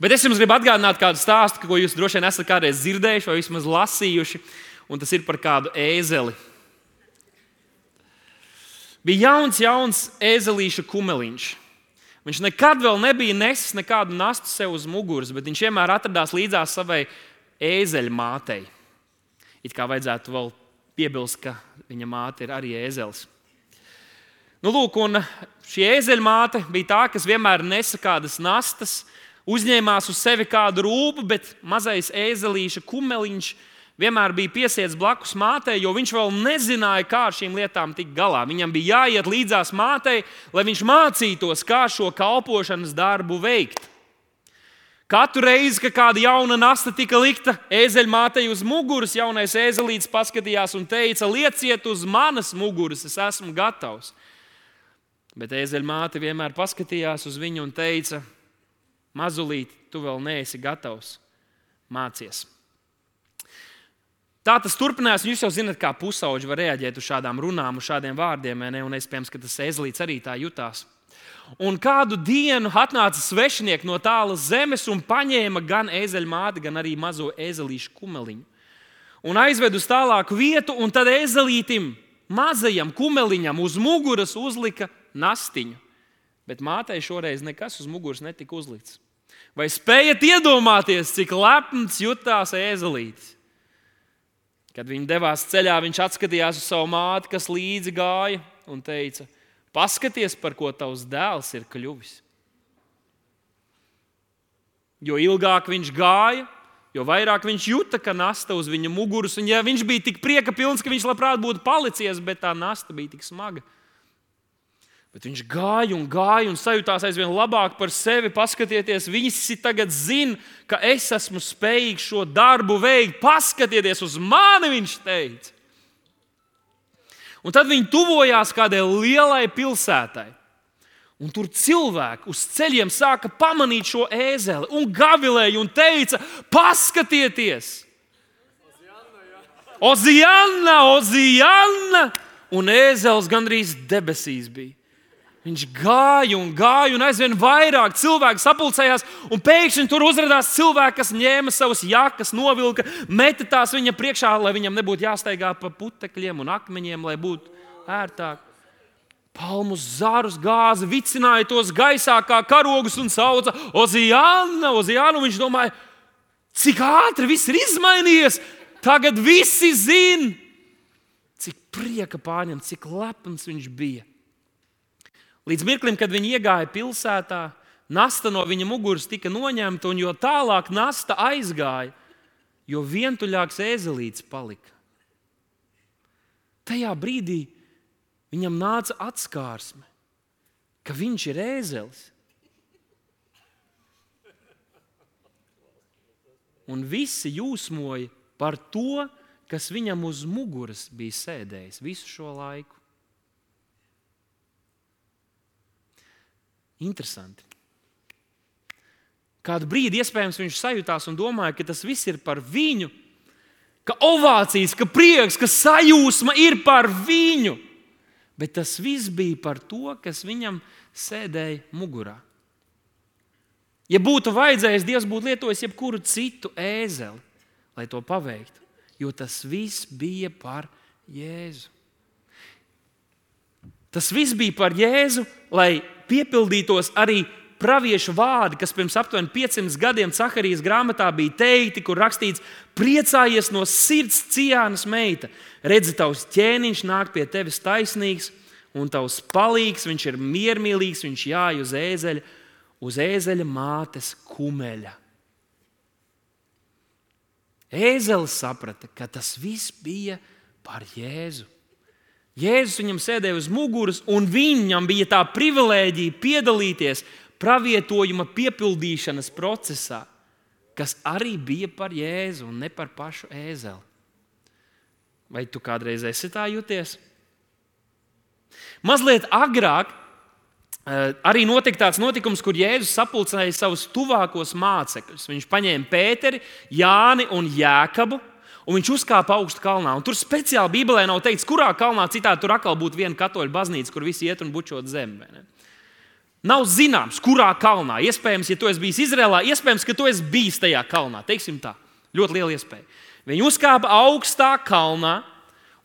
Bet es jums gribu atgādināt kādu stāstu, ko jūs droši vien esat kādreiz dzirdējuši vai vismaz lasījuši, un tas ir par kādu ēzeli. Bija jauns, jauns ēzelīša kumeliņš. Viņš nekad vēl nebija nesis nekādu nastu sev uz muguras, bet viņš vienmēr atradās līdzās savai ēzeļa mātei. It kā vajadzētu vēl piebilst, ka viņa māte ir arī ēzelis. Nu, lūk, šī ēzeļmāte bija tā, kas vienmēr nesa kādas nastas, uzņēmās uz sevi kādu rūpu, bet mazais ēzelīša kumeliņš vienmēr bija piesiets blakus mātei, jo viņš vēl nezināja, kā ar šīm lietām tikt galā. Viņam bija jāiet līdzās mātei, lai viņš mācītos, kā šo kalpošanas darbu veikt. Katru reizi, kad kāda jauna nasta tika likta ēzeļmātei uz muguras, jaunais ēzelīts paskatījās un teica: Lieciet uz manas muguras, es esmu gatavs. Bet ēzeļmāte vienmēr paskatījās uz viņu un teica: Mazulīt, tu vēl neesi gatavs, mācies. Tā tas turpinās. Jūs jau zināt, kā pusauģi var reaģēt uz šādām runām, uz šādiem vārdiem. Ne? Un iespējams, ka tas ezlīts arī tā jutās. Un kādu dienu atnāca svešinieki no tālas zemes un paņēma gan ezeļu māti, gan arī mazo ezelīšu kumeliņu. Un aizved uz tālāku vietu, un tad ezelītim, mazajam kumeliņam, uz muguras uzlika nastiņu. Bet mātei šoreiz nekas uz muguras netika uzlikts. Vai spējat iedomāties, cik lepns jutās ēzelītis? Kad viņi devās ceļā, viņš atskatījās uz savu māti, kas līdzi gāja, un teica: Paskaties, par ko tavs dēls ir kļuvis. Jo ilgāk viņš gāja, jo vairāk viņš jūta, ka nasta uz viņa muguras. Un ja viņš bija tik prieka pilns, ka viņš labprāt būtu palicies, bet tā nasta bija tik smaga, Bet viņš gāja un gāja un sajūtās aizvien labāk par sevi. Paskatieties, visi tagad zina, ka es esmu spējīgs šo darbu veikt. Paskatieties uz mani, viņš teica. Un tad viņi tuvojās kādai lielai pilsētai. Un tur cilvēki uz ceļiem sāka pamanīt šo ēzeli un gavilēja un teica: Paskatieties! Oziāna, Oziāna! Un ēzelis gandrīz debesīs bija. Viņš gāja un gāja, un aizvien vairāk cilvēku sapulcējās. Un pēkšņi tur uzrādījās cilvēki, kas ņēma savas jakas, novilka, meta tās viņa priekšā, lai viņam nebūtu jāsteigā pa putekļiem un akmeņiem, lai būtu ērtāk. Palmu zārus gāzi, vicināja tos gaisā kā karogus un sauca Ozijānu. Ozijānu viņš domāja, cik ātri viss ir izmainījies. Tagad visi zina, cik prieka pārņemt, cik lepns viņš bija. Līdz mirklim, kad viņi iegāja pilsētā, nasta no viņa muguras tika noņemta, un jo tālāk nasta aizgāja, jo vientuļāks ēzelīts palika. Tajā brīdī viņam nāca atskārsme, ka viņš ir ēzelis. Un visi jūsmoja par to, kas viņam uz muguras bija sēdējis visu šo laiku. Interesanti. Kādu brīdi iespējams viņš sajūtās un domāja, ka tas viss ir par viņu, ka ovācijas, ka prieks, ka sajūsma ir par viņu. Bet tas viss bija par to, kas viņam sēdēja mugurā. Ja būtu vajadzējis, Dievs būtu lietojis jebkuru citu ēzeli, lai to paveiktu, jo tas viss bija par Jēzu. Tas viss bija par Jēzu, lai piepildītos arī praviešu vārdi, kas pirms aptuveni 500 gadiem Cakarijas grāmatā bija teikti, kur rakstīts: Priecājies no sirds, ciānas meita, redzi, tavs ķēniņš nāk pie tevis taisnīgs, un tavs palīgs, viņš ir miermīlīgs, viņš jāj uz ēzeļa, uz ēzeļa mātes kumeļa. Ēzelis saprata, ka tas viss bija par Jēzu. Jēzus viņam sēdēja uz muguras, un viņam bija tā privilēģija piedalīties pravietojuma piepildīšanas procesā, kas arī bija par Jēzu un ne par pašu ēzeli. Vai tu kādreiz esi tā jūties? Mazliet agrāk eh, arī notika tāds notikums, kur Jēzus sapulcēja savus tuvākos mācekļus. Viņš paņēma Pēteri, Jāni un Jēkabu un viņš uzkāpa augstu kalnā. Un tur speciāli Bībelē nav teikts, kurā kalnā citādi tur atkal būtu viena katoļu baznīca, kur visi iet un bučot zemi. Nav zināms, kurā kalnā. Iespējams, ja tu esi bijis Izrēlā, iespējams, ka tu esi bijis tajā kalnā. Teiksim tā, ļoti liela iespēja. Viņi uzkāpa augstā kalnā,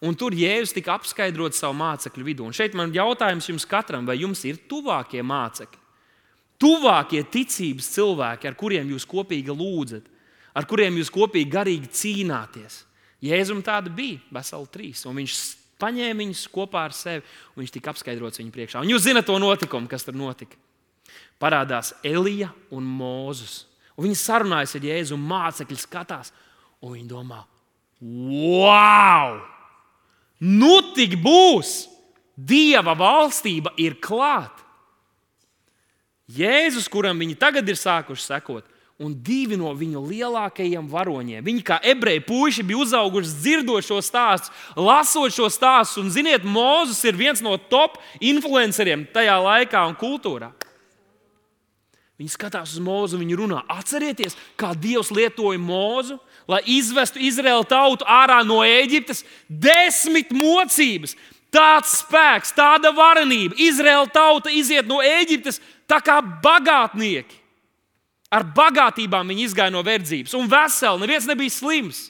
un tur Jēzus tika apskaidrots savu mācekļu vidū. Un šeit man jautājums jums katram, vai jums ir tuvākie mācekļi? Tuvākie ticības cilvēki, ar kuriem jūs kopīgi lūdzat, ar kuriem jūs kopīgi garīgi cīnāties. Jēzum tāda bija veseli trīs, viņš paņēma viņus kopā ar sevi, un viņš tika apskaidrots viņu priekšā. Un jūs zinat to notikumu, kas tur notika. Parādās Elija un Mūzus. Un viņi sarunājas ar Jēzu, un mācekļi skatās, un viņi domā, wow! Nu tik būs! Dieva valstība ir klāta. Jēzus, kuram viņi tagad ir sākuši sekot, un divi no viņu lielākajiem varoņiem. Viņi kā ebreji puiši bija uzauguši dzirdot šo stāstu, lasot šo stāstu. Un, ziniet, Mozus ir viens no top influenceriem tajā laikā un kultūrā. Viņi skatās uz mūzu, viņi runā. Atcerieties, kā Dievs lietoja mūzu, lai izvestu Izraēlu tautu ārā no Eģiptes. Desmit mocības, tāds spēks, tāda varenība. Izraēla tauta iziet no Eģiptes tā kā bagātnieki. Ar bagātībām viņi izgāja no verdzības, un veseli, neviens nebija slims.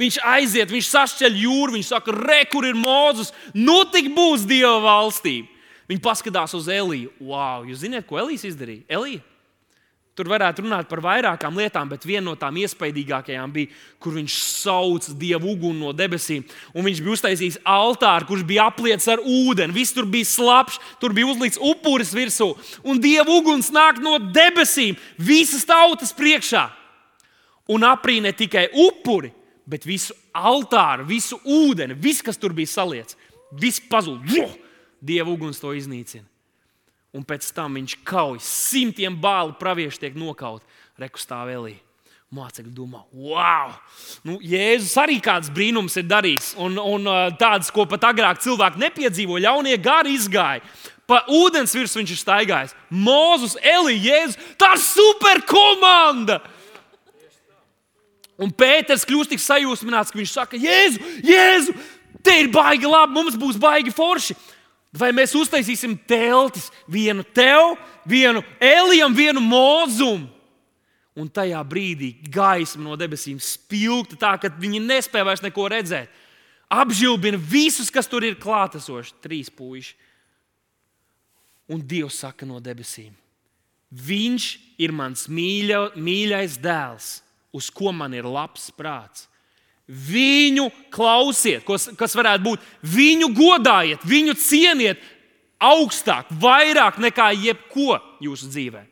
Viņš aiziet, viņš sašķeļ jūru, viņš saka, re, kur ir Mozus, nu tik būs Dieva valstība. Viņi paskatās uz Eliju. Wow, jūs zināt, ko Elijas izdarīja? Elija Tur varētu runāt par vairākām lietām, bet viena no tām iespaidīgākajām bija, kur viņš sauca dievu uguni no debesīm. Un viņš bija uztaisījis altāru, kurš bija apliets ar ūdeni. Viss tur bija slapjš, tur bija uzlikts upuris virsū. Un dievu uguns nāk no debesīm, visas tautas priekšā. Un aprī ne tikai upuri, bet visu altāru, visu ūdeni, viss, kas tur bija saliets, viss pazūd. Dieva uguns to iznīcina un pēc tam viņš kauj. Simtiem bālu praviešu tiek nokauti. Rekustāv Elī. Mācekļi domā, wow! Nu, Jēzus arī kāds brīnums ir darījis. Un, un tāds, ko pat agrāk cilvēki nepiedzīvo, ļaunie gari izgāja. Pa ūdens virsmu viņš ir staigājis. Mūzus, Elīze, Jēzus. Tā ir super komanda! Un Pēters kļūst tik sajūsmināts, ka viņš saka, Jēzu, Jēzu, te ir baigi labi, mums būs baigi forši. Vai mēs uztaisīsim teltis, vienu tev, vienu Elijam, vienu mūzumu? Un tajā brīdī gaisma no debesīm spilgta tā, ka viņi nespēja vairs neko redzēt. Apžilbina visus, kas tur ir klātesoši, trīs puiši. Un Dievs saka no debesīm: Viņš ir mans mīļa, mīļais dēls, uz ko man ir labs prāts. Viņu klausiet, kas varētu būt. Viņu godājiet, viņu cieniet augstāk, vairāk nekā jebko jūsu dzīvē.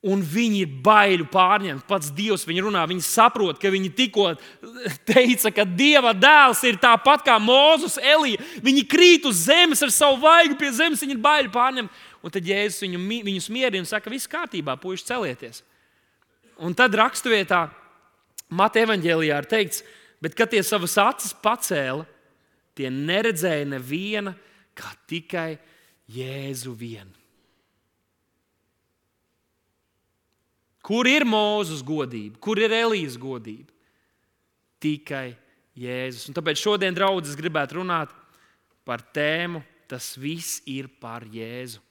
Un viņi ir baiļu pārņemti. Pats Dievs viņu runā, viņi saprot, ka viņi tikko teica, ka Dieva dēls ir tāpat kā Mozus, Elija. Viņi krīt uz zemes ar savu vaigu pie zemes, viņi ir baiļu pārņemti. Un tad Jēzus viņu, viņus mierina un saka, viss kārtībā, puiši celieties. Un tad raksturvietā Mata evanģēlijā ir teikts, bet kad tie savas acis pacēla, tie neredzēja neviena, kā tikai Jēzu vienu. Kur ir Mūzes godība, kur ir Elīzes godība? Tikai Jēzus. Un tāpēc šodien, draugs, gribētu runāt par tēmu, tas viss ir par Jēzu.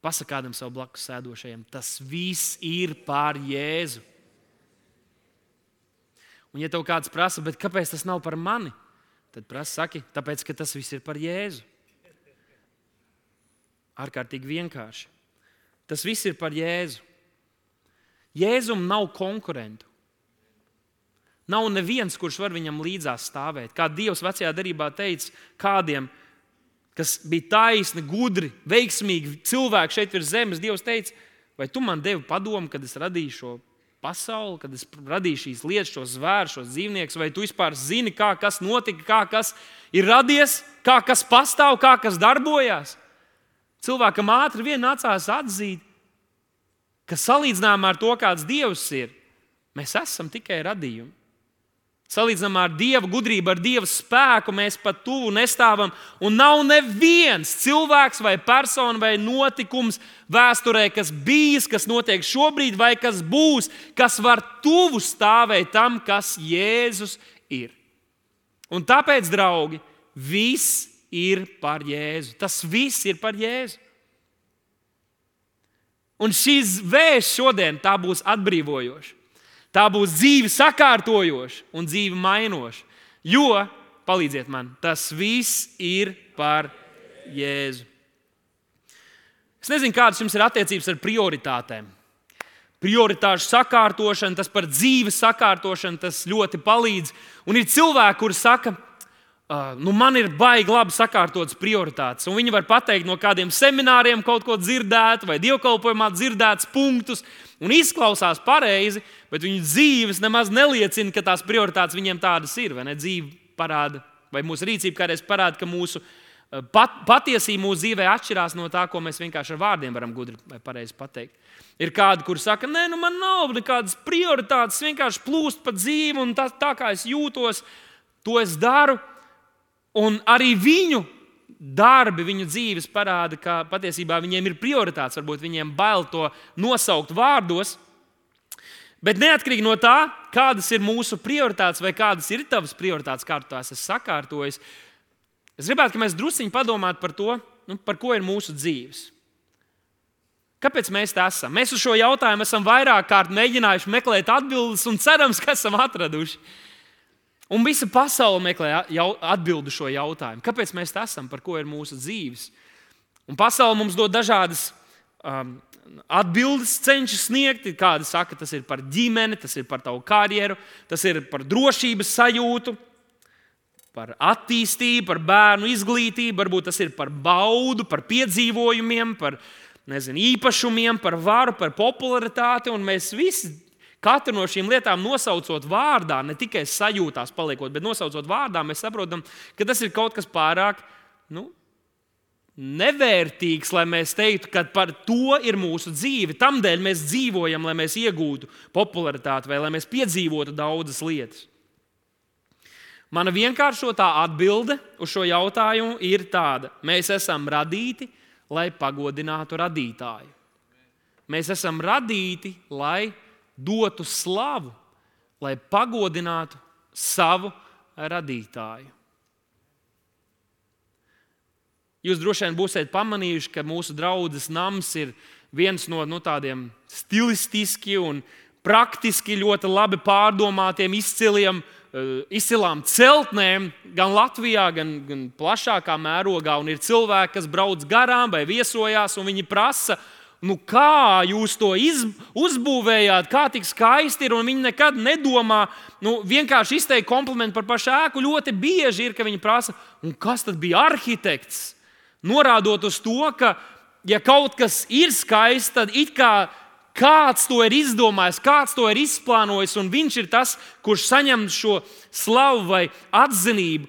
Pasakādam savu blakus sēdošajam, tas viss ir par Jēzu. Un, ja tev kāds prasa, kāpēc tas nav par mani, tad prasa, saki, tāpēc, ka tas viss ir par Jēzu. Ārkārtīgi vienkārši. Tas viss ir par Jēzu. Jēzum nav konkurentu. Nav neviens, kurš var viņam līdzās stāvēt. Kā Dievs vecajā darbā teica kādiem, kas bija taisni, gudri, veiksmīgi cilvēki šeit virs zemes, Dievs teica, vai tu man devi padomu, kad es radīju šo pasauli, kad es radīju šīs lietas, šos zvērus, šos dzīvniekus, vai tu vispār zini, kā kas notika, kā kas ir radies, kā kas pastāv, kā kas darbojas. Cilvēkam ātri vien nācās atzīt, ka salīdzinājumā ar to, kāds Dievs ir, mēs esam tikai radījumi. Salīdzinām ar Dieva gudrību, ar Dieva spēku, mēs pat tuvu nestāvam. Un nav neviens cilvēks, vai persona, vai notikums vēsturē, kas bijis, kas notiek šobrīd, vai kas būs, kas var tuvu stāvēt tam, kas Jēzus ir. Un tāpēc, draugi, viss ir par Jēzu. Tas viss ir par Jēzu. Un šīs vēsts šodien būs atbrīvojoša. Tā būs dzīve sakārtojoša un dzīve mainoša. Jo, palīdziet man, tas viss ir par Jēzu. Es nezinu, kādas jums ir attiecības ar prioritātēm. Prioritāšu sakārtošana, tas par dzīves sakārtošanu, tas ļoti palīdz. Un ir cilvēki, kuri saka, Uh, nu man ir baigi labi sakārtotas prioritātes. Un viņi var pateikt no kādiem semināriem kaut ko dzirdēt, vai dievkalpojumā dzirdētus punktus, un izklausās pareizi, bet viņu dzīves nemaz neliecina, ka tās prioritātes viņiem tādas ir. Vai ne? Dzīve parāda, vai mūsu rīcība kādreiz parāda, ka mūsu pat, patiesība mūsu dzīvē atšķirās no tā, ko mēs vienkārši ar vārdiem varam gudri vai pareizi pateikt. Ir kādi, kuriem saka, nē, nu man nav nekādas prioritātes, vienkārši plūst pa dzīvi, un tā, tā kā es jūtos, to es daru. Un arī viņu darbi, viņu dzīves parāda, ka patiesībā viņiem ir prioritātes. Varbūt viņiem bail to nosaukt vārdos. Bet neatkarīgi no tā, kādas ir mūsu prioritātes vai kādas ir tavas prioritātes, kā tu tās esi sakārtojis, es gribētu, lai mēs druskuļi padomātu par to, nu, par ko ir mūsu dzīves. Kāpēc mēs tā esam? Mēs uz šo jautājumu esam vairāk kārt mēģinājuši meklēt atbildes un cerams, ka esam atraduši. Un visa pasaule meklē atbildi šo jautājumu. Kāpēc mēs esam, par ko ir mūsu dzīves? Un pasaule mums dod dažādas um, atbildes, cenšas sniegt. Kāda saka, tas ir par ģimeni, tas ir par tavu karjeru, tas ir par drošības sajūtu, par attīstību, par bērnu izglītību, varbūt tas ir par baudu, par piedzīvojumiem, par nezinu, īpašumiem, par varu, par popularitāti. Un mēs visi Katru no šīm lietām nosaucot vārdā, ne tikai sajūtās paliekot, bet nosaucot vārdā, mēs saprotam, ka tas ir kaut kas pārāk nu, nevērtīgs, lai mēs teiktu, ka par to ir mūsu dzīve. Tādēļ mēs dzīvojam, lai mēs iegūtu popularitāti vai lai mēs piedzīvotu daudzas lietas. Mana vienkāršotā atbilde uz šo jautājumu ir tāda: mēs esam radīti, lai pagodinātu radītāju. Mēs esam radīti, lai dotu slavu, lai pagodinātu savu radītāju. Jūs droši vien būsiet pamanījuši, ka mūsu draugs nams ir viens no nu, tādiem stilistiski un praktiski ļoti labi pārdomātiem, izciliem, eh, izcilām celtnēm gan Latvijā, gan, gan plašākā mērogā. Un ir cilvēki, kas brauc garām vai viesojās, un viņi prasa, nu, kā jūs to iz, uzbūvējāt, kā tik skaisti ir. Viņi nekad nedomā, nu, vienkārši izteikt komplimentu par pašu ēku. Ļoti bieži ir, ka viņi prasa, kas tad bija arhitekts. Norādot uz to, ka, ja kaut kas ir skaists, tad it kā kāds to ir izdomājis, kāds to ir izplānojis, un viņš ir tas, kurš saņem šo slavu vai atzinību.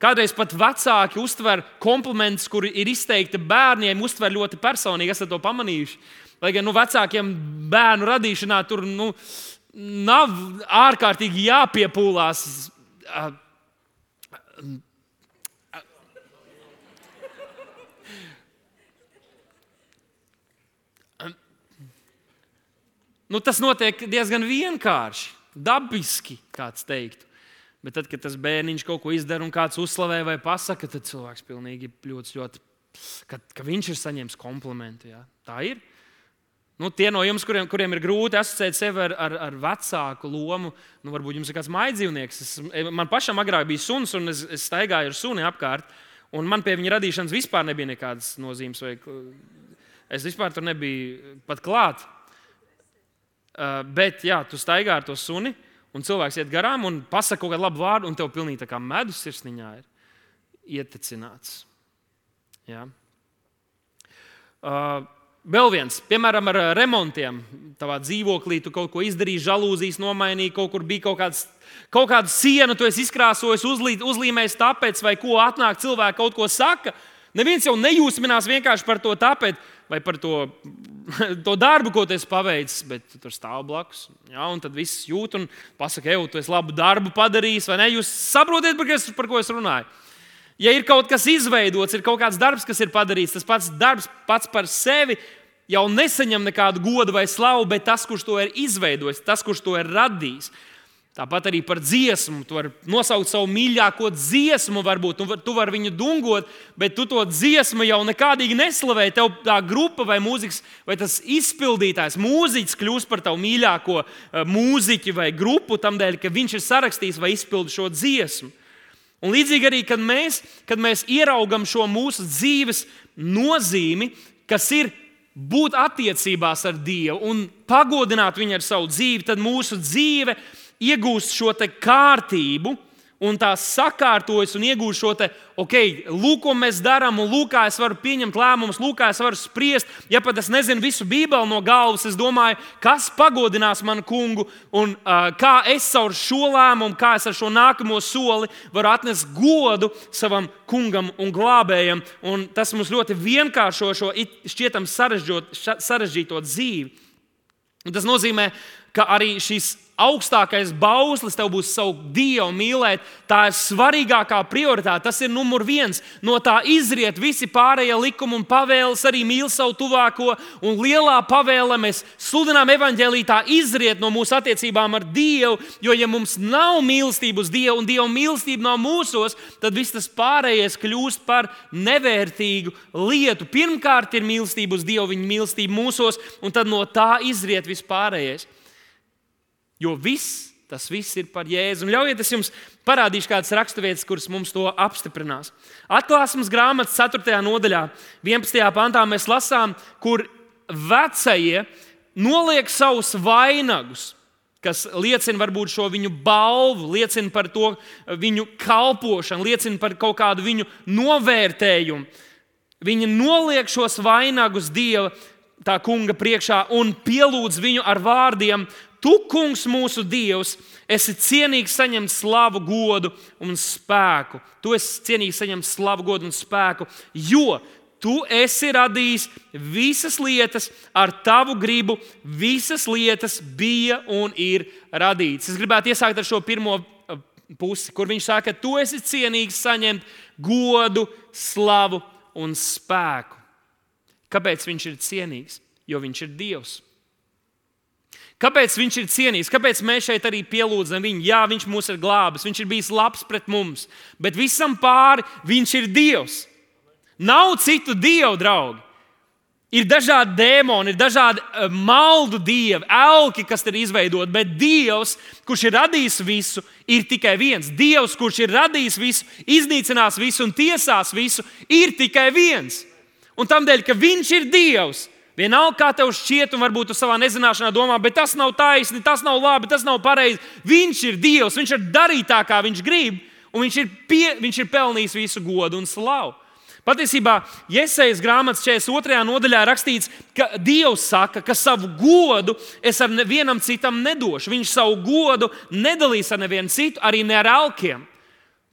Kādreiz pat vecāki uztver komplimentus, kuri ir izteikti bērniem, uztver ļoti personīgi. Esat to pamanījuši. Lai gan nu, vecākiem bērnu radīšanā tur nu, nav ārkārtīgi jāpiepūlās. Nu, tas notiek diezgan vienkārši, dabiski, kāds teiktu. Bet tad, kad tas bērniņš kaut ko izdara un kāds uzslavē vai pasakā, tad cilvēks pilnīgi ļoti, ļoti ka, ka viņš ir saņēmis komplimentu. Jā. Tā ir. Nu, tie no jums, kuriem, kuriem ir grūti asociēt sevi ar, ar, ar vecāku lomu, nu, varbūt jums ir kāds maidzīvnieks. Es, man pašam agrāk bija suns, un es, es staigāju ar suni apkārt. Un man pie viņa radīšanas vispār nebija nekādas nozīmes. Vai, es vispār tur nebiju pat klāt. Uh, bet, jā, tu staigā ar to suni. Uh, un cilvēks iet garām un pasakā kaut kādu labu vārdu, un tev pilnīgi tā kā medus sirsniņā ir ietecināts. Ja? Uh, Vēl viens, piemēram, ar remontiem. Tavā dzīvoklī tu kaut ko izdarīji, žalūzijas nomainīji, kaut kur bija kaut, kāds, kaut kāda siena, tu esi izkrāsojis, uzlī, uzlīmējis tāpēc, vai ko atnāk cilvēki kaut ko saka. Neviens jau nejūsminās vienkārši par to tāpēc, vai par to, to darbu, ko tu esi paveicis, bet tu tur stāv blakus. Ja, un tad viss jūt un pasakā, ej, tu esi labu darbu padarījis, vai ne? Jūs saprotat, par, es, par ko es runāju. Ja ir kaut kas izveidots, ir kaut kāds darbs, kas ir padarīts, tas pats darbs pats par sevi jau nesaņem nekādu godu vai slavu, bet tas, kurš to ir izveidojis, tas, kurš to ir radījis. Tāpat arī par dziesmu. Tu vari nosaukt savu mīļāko dziesmu, varbūt tu, var, tu vari viņu dungot, bet tu to dziesmu jau nekādīgi neslavēji. Tev tā grupa vai mūzikas, vai tas izpildītājs, mūziķis kļūst par tavu mīļāko uh, mūziķi vai grupu, tam dēļ, ka viņš ir sarakstījis vai izpildījis šo dziesmu. Un līdzīgi arī, kad mēs, kad mēs ieraugam šo mūsu dzīves nozīmi, kas ir būt attiecībās ar Dievu un pagodināt viņu ar savu dzīvi, tad mūsu dzīve iegūst šo kārtību, un tās sakārtojas un iegūst šo te, ok, lūk, ko mēs darām, un lūk, kā es varu pieņemt lēmumus, lūk, kā es varu spriest. Ja pat es nezinu visu Bībeli no galvas, es domāju, kas pagodinās manu kungu, un uh, kā es caur šo lēmumu, kā es ar šo nākamo soli varu atnest godu savam kungam un glābējam. Un tas mums ļoti vienkāršo šo šķietam sarežģīto dzīvi. Un tas nozīmē, ka arī šīs augstākais bauslis tev būs savu dievu mīlēt. Tā ir svarīgākā prioritāte. Tas ir numur viens. No tā izriet visi pārējie likumi un pavēles, arī mīl savu tuvāko. Un lielā pavēle mēs sludinām evaņģēlī, tā izriet no mūsu attiecībām ar Dievu. Jo, ja mums nav mīlestības Dievu un Dieva mīlestība nav mūsos, tad viss tas pārējais kļūst par nevērtīgu lietu. Pirmkārt, ir mīlestība uz Dievu, viņa mīlestība mūsos, un tad no tā izriet viss pārējais. Jo viss, tas viss ir par Jēzu. Un ļaujiet, es jums parādīšu kādas raksturvietas, kuras mums to apstiprinās. Atklāsmes grāmatas 4. nodaļā, 11. pantā mēs lasām, kur vecie noliek savus vainagus kas liecina varbūt šo viņu balvu, liecina par to viņu kalpošanu, liecina par kaut kādu viņu novērtējumu. Viņi noliek šos vainagus Dieva tā kunga priekšā un pielūdz viņu ar vārdiem: Tu, kungs, mūsu dievs, esi cienīgs saņemt slavu, godu un spēku. Tu esi cienīgs saņemt slavu, godu un spēku, jo tu esi radījis visas lietas ar tavu gribu. Visas lietas bija un ir radītas. Es gribētu iesākt ar šo pirmo uh, pusi, kur viņš saka, tu esi cienīgs saņemt godu, slavu un spēku. Kāpēc viņš ir cienīgs? Jo viņš ir Dievs. Kāpēc viņš ir cienīgs? Kāpēc mēs šeit arī pielūdzam viņu? Jā, viņš mūs ir glābis, viņš ir bijis labs pret mums, bet visam pāri viņš ir Dievs. Nav citu dievu, draugi. Ir dažādi dēmoni, ir dažādi uh, maldu dievi, elki, kas ir izveidoti, bet Dievs, kurš ir radījis visu, ir tikai viens. Dievs, kurš ir radījis visu, iznīcinās visu un tiesās visu, ir tikai viens. Un tam dēļ, ka Viņš ir Dievs, Vienalga, kā tev šķiet, un varbūt tu savā nezināšanā domā, bet tas nav taisni, tas nav labi, tas nav pareizi. Viņš ir Dievs, viņš var darīt tā, kā viņš grib, un viņš ir, pie, viņš ir pelnījis visu godu un slavu. Patiesībā, Iesaijas grāmatas 42. nodaļā rakstīts, ka Dievs saka, ka savu godu es ar nevienam citam nedošu. Viņš savu godu nedalīs ar nevienu citu, arī ne ar alkiem.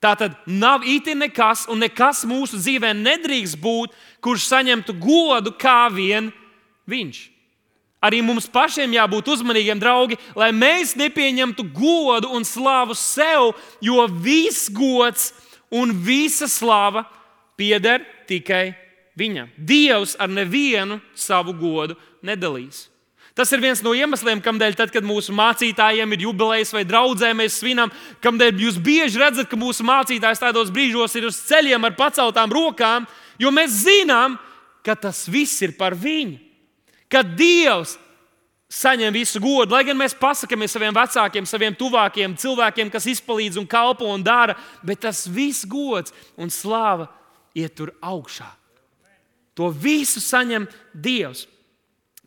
Tā tad nav īsti nekas, un nekas mūsu dzīvē nedrīkst būt, kurš saņemtu godu kā vien viņš. Arī mums pašiem jābūt uzmanīgiem, draugi, lai mēs nepieņemtu godu un slavu sev, jo viss gods un visa slava pieder tikai viņam. Dievs ar nevienu savu godu nedalīs. Tas ir viens no iemesliem, kādēļ, tad, kad mūsu mācītājiem ir jubilejas vai draudzē, mēs svinam, kādēļ jūs bieži redzat, ka mūsu mācītājs tādos brīžos ir uz ceļiem ar paceltām rokām, jo mēs zinām, ka tas viss ir par viņu ka Dievs saņem visu godu. Lai gan mēs pasakāmies saviem vecākiem, saviem tuvākiem cilvēkiem, kas izpalīdz un kalpo un dara, bet tas viss gods un slāva iet tur augšā. To visu saņem Dievs.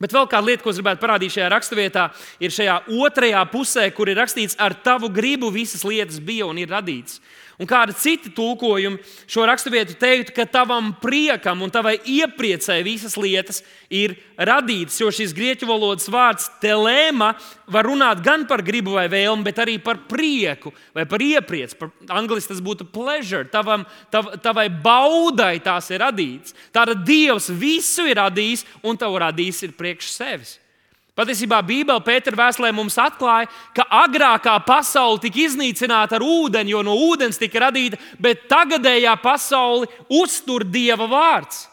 Bet vēl kāda lieta, ko es gribētu parādīt šajā raksturvietā, ir šajā otrajā pusē, kur ir rakstīts, ar tavu gribu visas lietas bija un ir radītas. Un kādi citi tulkojumi šo raksturvietu teiktu, ka tavam priekam un tavai iepriecai visas lietas ir radītas. Jo šis grieķu valodas vārds telēma var runāt gan par gribu vai vēlmu, bet arī par prieku vai par ieprieci. Par angliski tas būtu pleasure. Tavam, tav, tavai baudai tās ir radītas. Tātad Dievs visu ir radījis un tev radījis ir priekš sevis. Patiesībā Bībele Pētera vēstulē mums atklāja, ka agrākā pasaule tika iznīcināta ar ūdeni, jo no ūdens tika radīta, bet tagadējā pasaule uztur Dieva vārds.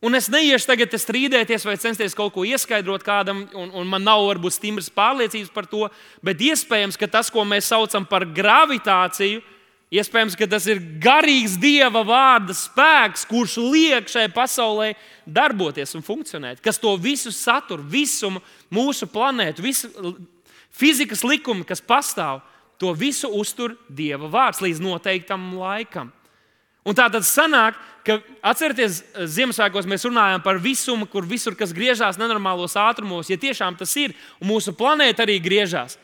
Un es neiešu tagad strīdēties vai censties kaut ko ieskaidrot kādam, un, un man nav varbūt stingras pārliecības par to, bet iespējams, ka tas, ko mēs saucam par gravitāciju, iespējams, ka tas ir garīgs dieva vārda spēks, kurš liek šai pasaulē darboties un funkcionēt, kas to visu satur, visumu mūsu planētu, visu fizikas likumu, kas pastāv, to visu uztur dieva vārds līdz noteiktam laikam. Un tā tad sanāk, ka atcerieties, Ziemassvētkos mēs runājam par visumu, kur visur kas griežās nenormālos ātrumos. Ja tiešām tas ir, un mūsu planēta arī griežās,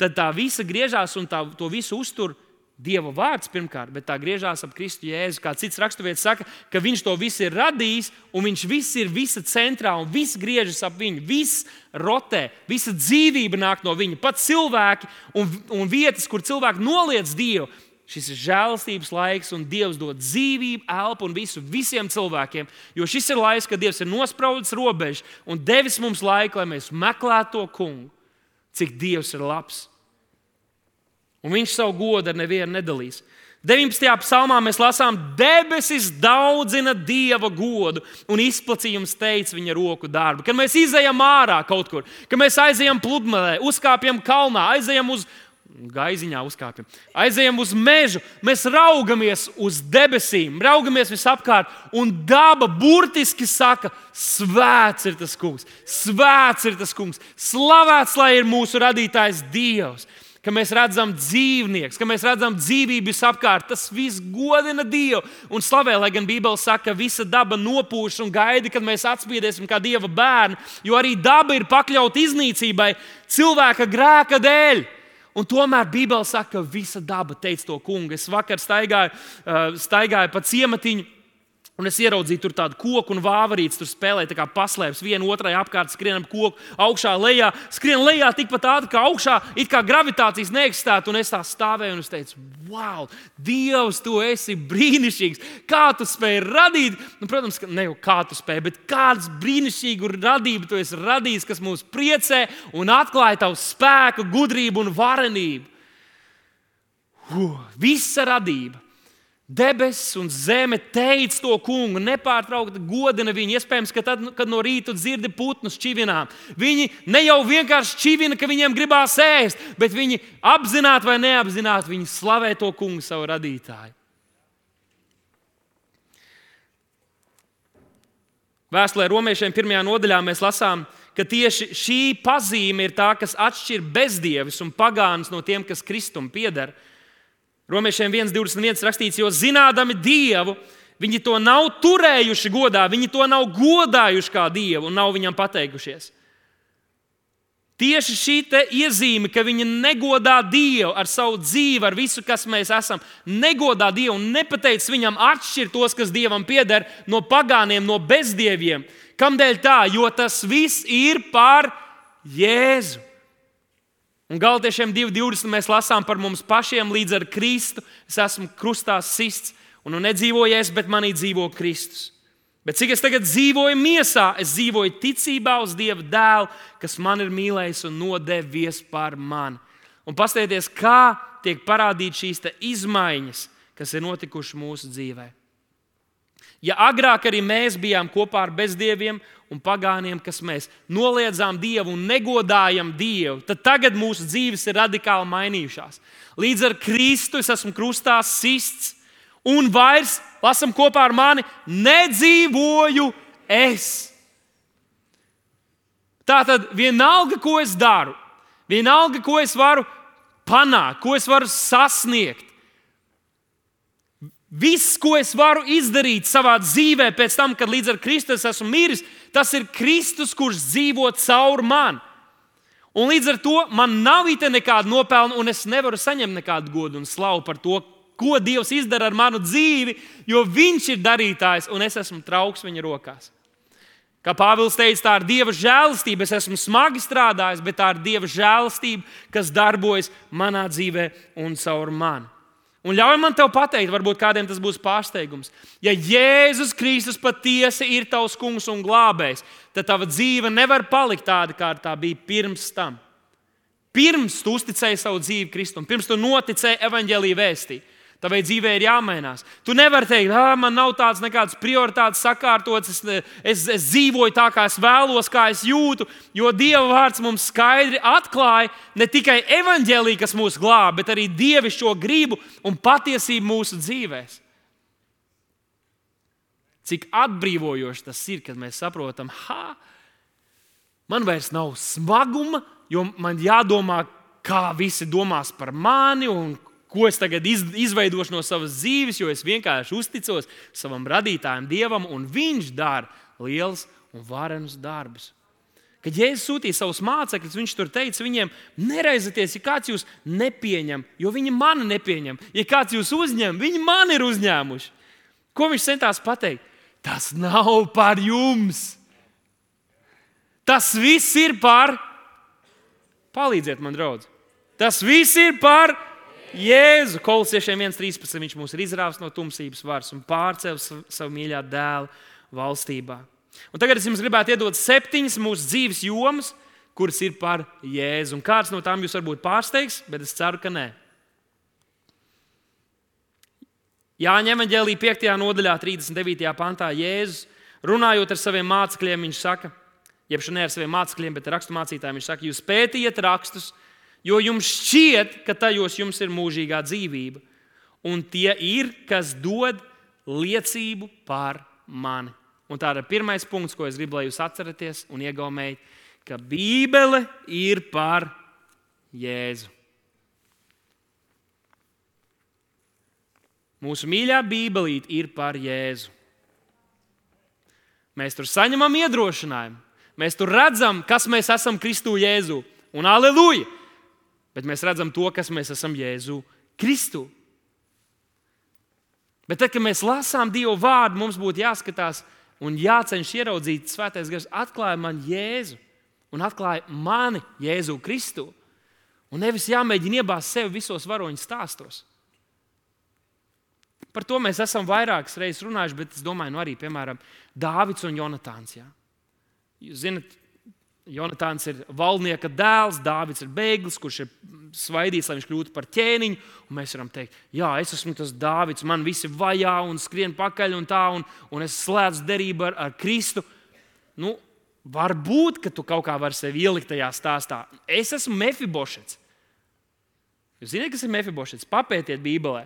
tad tā visa griežās un tā, to visu uztur Dieva vārds pirmkārt, bet tā griežās ap Kristu Jēzu. Kā cits raksturvietis saka, ka viņš to visu ir radījis, un viņš viss ir visa centrā, un viss griežas ap viņu. Viss rotē, visa dzīvība nāk no viņa. Pat cilvēki un, un vietas, kur cilvēki noliedz Dievu, Šis ir žēlastības laiks, un Dievs dod dzīvību, elpu un visu visiem cilvēkiem. Jo šis ir laiks, kad Dievs ir nospraudis robežas un devis mums laiku, lai mēs meklētu to kungu, cik Dievs ir labs. Un viņš savu godu ar nevienu nedalīs. 19. psalmā mēs lasām, debesis daudzina dieva godu un izplatījums teica viņa roku darbu. Kad mēs izejam ārā kaut kur, kad mēs aizejam pludmalē, uzkāpjam kalnā, aizejam uz, gaiziņā uzkāpjam. Aizejam uz mežu, mēs raugamies uz debesīm, raugamies visapkārt, un daba burtiski saka, svēts ir tas kungs, svēts ir tas kungs, slavēts lai ir mūsu radītājs Dievs. Ka mēs redzam dzīvniekus, ka mēs redzam dzīvību visapkārt, tas viss godina Dievu un slavē. Lai gan Bībele saka, ka visa daba nopūš un gaida, kad mēs atspīdēsim kā Dieva bērni, jo arī daba ir pakļauta iznīcībai cilvēka grēka dēļ. Un tomēr Bībele saka, ka visa daba teica to kungu. Es vakar staigāju, uh, staigāju pa ciematiņu. Un es ieraudzīju tur tādu koku un vāverīti, tur spēlēja kā paslēpes. Vienu otrai apkārt skrienam koku, augšā, lejā. Skrien lejā tikpat ātri kā augšā, it kā gravitācijas neeksistētu. Un es tā stāvēju un es teicu, wow, Dievs, tu esi brīnišķīgs. Kā tu spēj radīt? Nu, protams, ka ne jau kā tu spēj, bet kādas brīnišķīgu radību tu esi radījis, kas mūs priecē un atklāja tavu spēku, gudrību un varenību. Uh, visa radība Debesis un zeme teica to kungu, nepārtraukti godina viņu. Iespējams, ka tad, kad no rīta dzirdi putnus čivinām, viņi ne jau vienkārši čivina, ka viņiem gribās ēst, bet viņi apzināti vai neapzināti viņi slavē to kungu, savu radītāju. Vēstulē romiešiem pirmajā nodaļā mēs lasām, ka tieši šī pazīme ir tā, kas atšķir bezdievis un pagānus no tiem, kas Kristum pieder. Romiešiem 1,21 rakstīts, jo zinādami Dievu, viņi to nav turējuši godā, viņi to nav godājuši kā Dievu un nav viņam pateikušies. Tieši šī iezīme, ka viņi negodā Dievu ar savu dzīvi, ar visu, kas mēs esam, negodā Dievu un nepateic viņam atšķirt tos, kas Dievam pieder, no pagāniem, no bezdieviem. Kādēļ tā? Jo tas viss ir par Jēzu. Un Galtiešiem 2.20 mēs lasām par mums pašiem līdz ar Kristu. Es esmu krustā sists, un nu nedzīvoju es, bet manī dzīvo Kristus. Bet cik es tagad dzīvoju miesā, es dzīvoju ticībā uz Dieva dēlu, kas man ir mīlējis un nodevies par mani. Un paskatieties, kā tiek parādītas šīs izmaiņas, kas ir notikušas mūsu dzīvēm. Ja agrāk arī mēs bijām kopā ar bezdieviem un pagāniem, kas mēs noliedzām Dievu un negodājam Dievu, tad tagad mūsu dzīves ir radikāli mainījušās. Līdz ar Kristu es esmu krustā sists, un vairs, lasam kopā ar mani, nedzīvoju es. Tā tad vienalga, ko es daru, vienalga, ko es varu panākt, ko es varu sasniegt, Viss, ko es varu izdarīt savā dzīvē, pēc tam, kad līdz ar Kristu esmu miris, tas ir Kristus, kurš dzīvo caur mani. Un līdz ar to man nav īstenībā nekāda nopelna, un es nevaru saņemt nekādu godu un slavu par to, ko Dievs izdara ar manu dzīvi, jo Viņš ir darītājs, un es esmu trauks viņa rokās. Kā Pāvils teica, tā ir Dieva žēlastība. Es esmu smagi strādājis, bet tā ir Dieva žēlastība, kas darbojas manā dzīvē un caur mani. Un ļauj man te pateikt, varbūt kādiem tas būs pārsteigums. Ja Jēzus Kristus patiesi ir tavs kungs un glābējs, tad tava dzīve nevar palikt tāda, kā tā bija pirms tam. Pirms tu uzticēji savu dzīvi Kristum, pirms tu noticēji evaņģēlīju vēstī. Tavai dzīvē ir jāmainās. Tu nevari teikt, ka man nav tādas nekādas prioritātes sakārtotas, es, es, es dzīvoju tā, kā es vēlos, kā es jūtu. Jo Dieva vārds mums skaidri atklāja ne tikai evaņģēlīju, kas mūs glāb, bet arī dievišķo gribu un patiesību mūsu dzīvēm. Cik atbrīvojoši tas ir, kad mēs saprotam, ha, man vairs nav smaguma, jo man jādomā, kā visi domās par mani un ko es tagad iz, izveidošu no savas dzīves, jo es vienkārši uzticos savam radītājam, Dievam, un Viņš dara liels un varenus darbus. Kad Jēzus sūtīja savus mācekļus, viņš tur teica viņiem, neraizieties, ja kāds jūs nepieņem, jo viņi mani nepieņem. Ja kāds jūs uzņem, viņi man ir uzņēmuši. Ko viņš centās pateikt? Tas nav par jums. Tas viss ir par. Palīdziet man, draugs. Tas viss ir par Jēzu. Kolosiešiem 1.13. Viņš mūs ir izrāvis no tumsības varas un pārcēlis savu mīļā dēla valstībā. Un tagad es jums gribētu iedot septiņas mūsu dzīves jomas, kuras ir par Jēzu. Un kāds no tām jūs varbūt pārsteigs, bet es ceru, ka nē. Jāņem evanģēlī 5. nodaļā, 39. pantā, Jēzus runājot ar saviem mācekļiem, viņš saka, jeb šodien ar saviem mācekļiem, bet ar raksturmācītājiem, viņš saka, jūs pētiet rakstus, jo jums šķiet, ka tajos jums ir mūžīgā dzīvība. Un tie ir, kas dod liecību par mani. Un tā ir pirmais punkts, ko es gribu, lai jūs atceraties un iegaumējat, ka Bībele ir par Jēzu. Mūsu mīļā Bībelīte ir par Jēzu. Mēs tur saņemam iedrošinājumu. Mēs tur redzam, kas mēs esam Kristu Jēzu. Un aleluja! Bet mēs redzam to, kas mēs esam Jēzu Kristu. Bet tad, kad mēs lasām Dieva vārdu, mums būtu jāskatās un jācenšas ieraudzīt, Svētais Gars atklāja man Jēzu un atklāja mani Jēzu Kristu. Un nevis jāmēģina iebāzt sevi visos varoņu stāstos. Par to mēs esam vairākas reizes runājuši, bet es domāju, nu arī, piemēram, Dāvids un Jonatāns. Jā. Jūs zināt, Jonatāns ir valdnieka dēls, Dāvids ir bēglis, kurš ir svaidīts, lai viņš kļūtu par ķēniņu. Mēs varam teikt, jā, es esmu tas Dāvids, man visi vajā un skrien pakaļ un tā, un, un es slēdzu derību ar, ar Kristu. Nu, varbūt, ka tu kaut kā vari sevi ielikt tajā stāstā. Es esmu Mefibošets. Jūs zināt, kas ir Mefibošets? Papētiet Bībelē.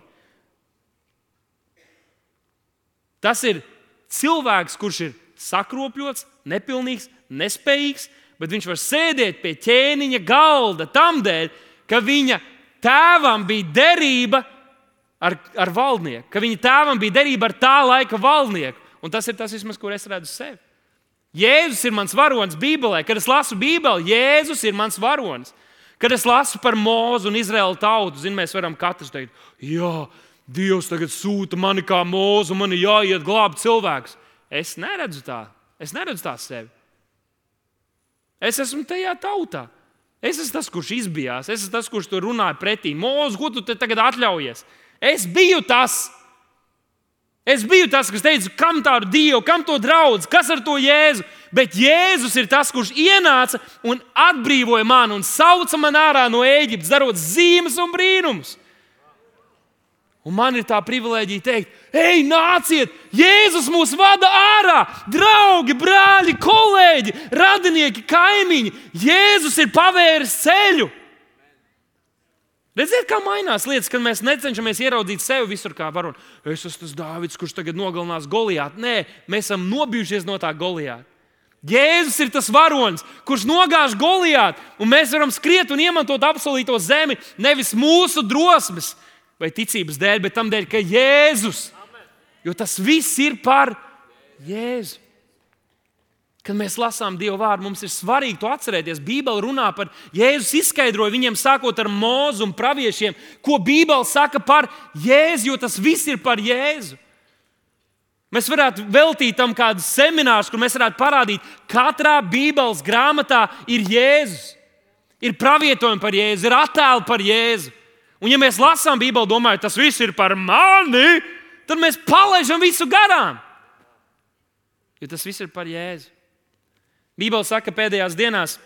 Tas ir cilvēks, kurš ir sakropļots, nepilnīgs, nespējīgs, bet viņš var sēdēt pie ķēniņa galda tam dēļ, ka viņa tēvam bija derība ar, ar valdnieku, ka viņa tēvam bija derība ar tā laika valdnieku. Un tas ir tas, vismaz, kur es redzu sevi. Jēzus ir mans varonis Bībelē. Kad es lasu Bībeli, Jēzus ir mans varonis. Kad es lasu par mūzu un Izraēlu tautu, zin, mēs varam katrs teikt, jā, Dievs tagad sūta mani kā mūzu, man ir jāiet glābt cilvēks. Es neredzu tā. Es neredzu tā sevi. Es esmu tajā tautā. Es esmu tas, kurš izbijās. Es esmu tas, kurš tur runāja pretī. Mūzu, ko tu tagad atļaujies? Es biju tas. Es biju tas, kas teica, kam tādu dievu, kam to draugu, kas ar to jēzu. Bet Jēzus ir tas, kurš ienāca un atbrīvoja mani un sauca man ārā no Eģiptes, darot zīmes un brīnumus. Un man ir tā privilēģija teikt, ej, nāciet, Jēzus mūs vada ārā, draugi, brāļi, kolēģi, radinieki, kaimiņi. Jēzus ir pavēris ceļu. Redziet, kā mainās lietas, kad mēs necenšamies ieraudzīt sevi visur, kā varam. Es esmu tas Dārvids, kurš tagad nogalinās Golijātu. Nē, mēs esam nobijušies no tā Golijāta. Jēzus ir tas varonis, kurš nogāž Golijātu, un mēs varam skriet un iemantot apsolīto zemi nevis mūsu drosmes, vai ticības dēļ, bet tam dēļ, ka Jēzus. Jo tas viss ir par Jēzu. Kad mēs lasām Dieva vārdu, mums ir svarīgi to atcerēties. Bībele runā par Jēzus izskaidroju viņiem, sākot ar mūzu un praviešiem, ko Bībele saka par Jēzu, jo tas viss ir par Jēzu. Mēs varētu veltīt tam kādus seminārus, kur mēs varētu parādīt, ka katrā Bībeles grāmatā ir Jēzus. Ir pravietojumi par Jēzu, ir attēli par Jēzu. Un, ja mēs lasām Bībeli, domājam, tas viss ir par mani, tad mēs palaidām visu garām. Jo tas viss ir par Jēzu. Bībeli saka, ka pēdējās dienās